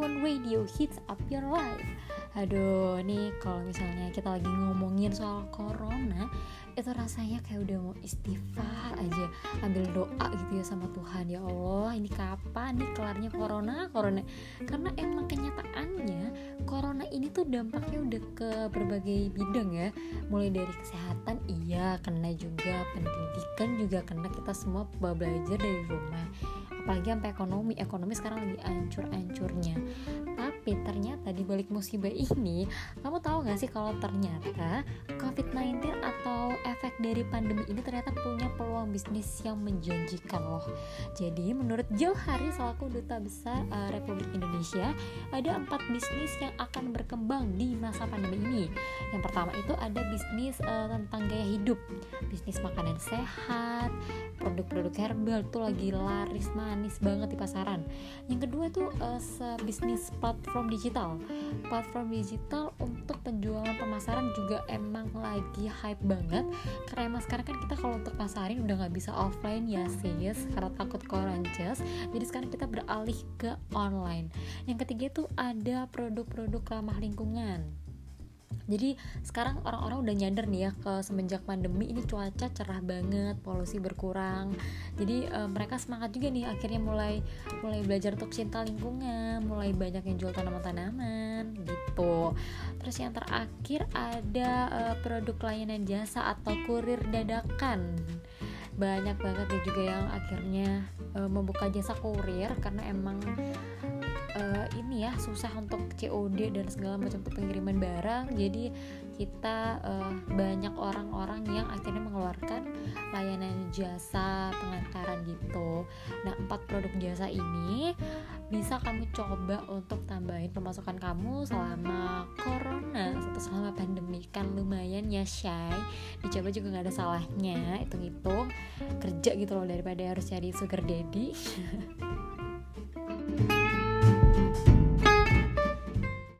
Radio Hits Up Your Life. Aduh, nih kalau misalnya kita lagi ngomongin soal corona Itu rasanya kayak udah mau istighfar aja Ambil doa gitu ya sama Tuhan. Ya Allah, ini kapan nih kelarnya corona, corona Karena emang kenyataannya corona ini tuh dampaknya udah ke berbagai bidang ya. Mulai dari kesehatan, iya kena juga Pendidikan juga kena. Kita semua belajar dari rumah apalagi sampai ekonomi ekonomi sekarang lagi ancur-ancurnya. Tapi ternyata di balik musibah ini kamu tahu gak sih kalau ternyata COVID-19 atau efek dari pandemi ini ternyata punya peluang bisnis yang menjanjikan loh. Jadi menurut Johari selaku duta besar uh, Republik Indonesia ada empat bisnis yang akan berkembang di masa pandemi ini. Yang pertama itu ada bisnis uh, tentang gaya hidup. Bisnis makanan sehat produk-produk herbal tuh lagi laris manis banget di pasaran. Yang kedua tuh uh, bisnis platform digital. Platform digital untuk penjualan pemasaran juga emang lagi hype banget. Karena emang sekarang kan kita kalau untuk pasarin udah nggak bisa offline ya sis. Karena takut korances jadi sekarang kita beralih ke online. Yang ketiga tuh ada produk-produk ramah lingkungan jadi sekarang orang-orang udah nyadar nih ya ke semenjak pandemi ini cuaca cerah banget polusi berkurang. Jadi uh, mereka semangat juga nih akhirnya mulai mulai belajar untuk cinta lingkungan mulai banyak yang jual tanaman-tanaman gitu. Terus yang terakhir ada uh, produk layanan jasa atau kurir dadakan banyak banget ya juga yang akhirnya uh, membuka jasa kurir karena emang uh, ini ya susah untuk COD dan segala macam pengiriman barang. Jadi kita uh, banyak orang-orang yang akhirnya mengeluarkan layanan jasa pengantaran gitu. Nah empat produk jasa ini bisa kamu coba untuk tambahin pemasukan kamu selama corona kan lumayan ya shy dicoba juga nggak ada salahnya hitung-hitung. Kerja gitu loh daripada harus cari sugar daddy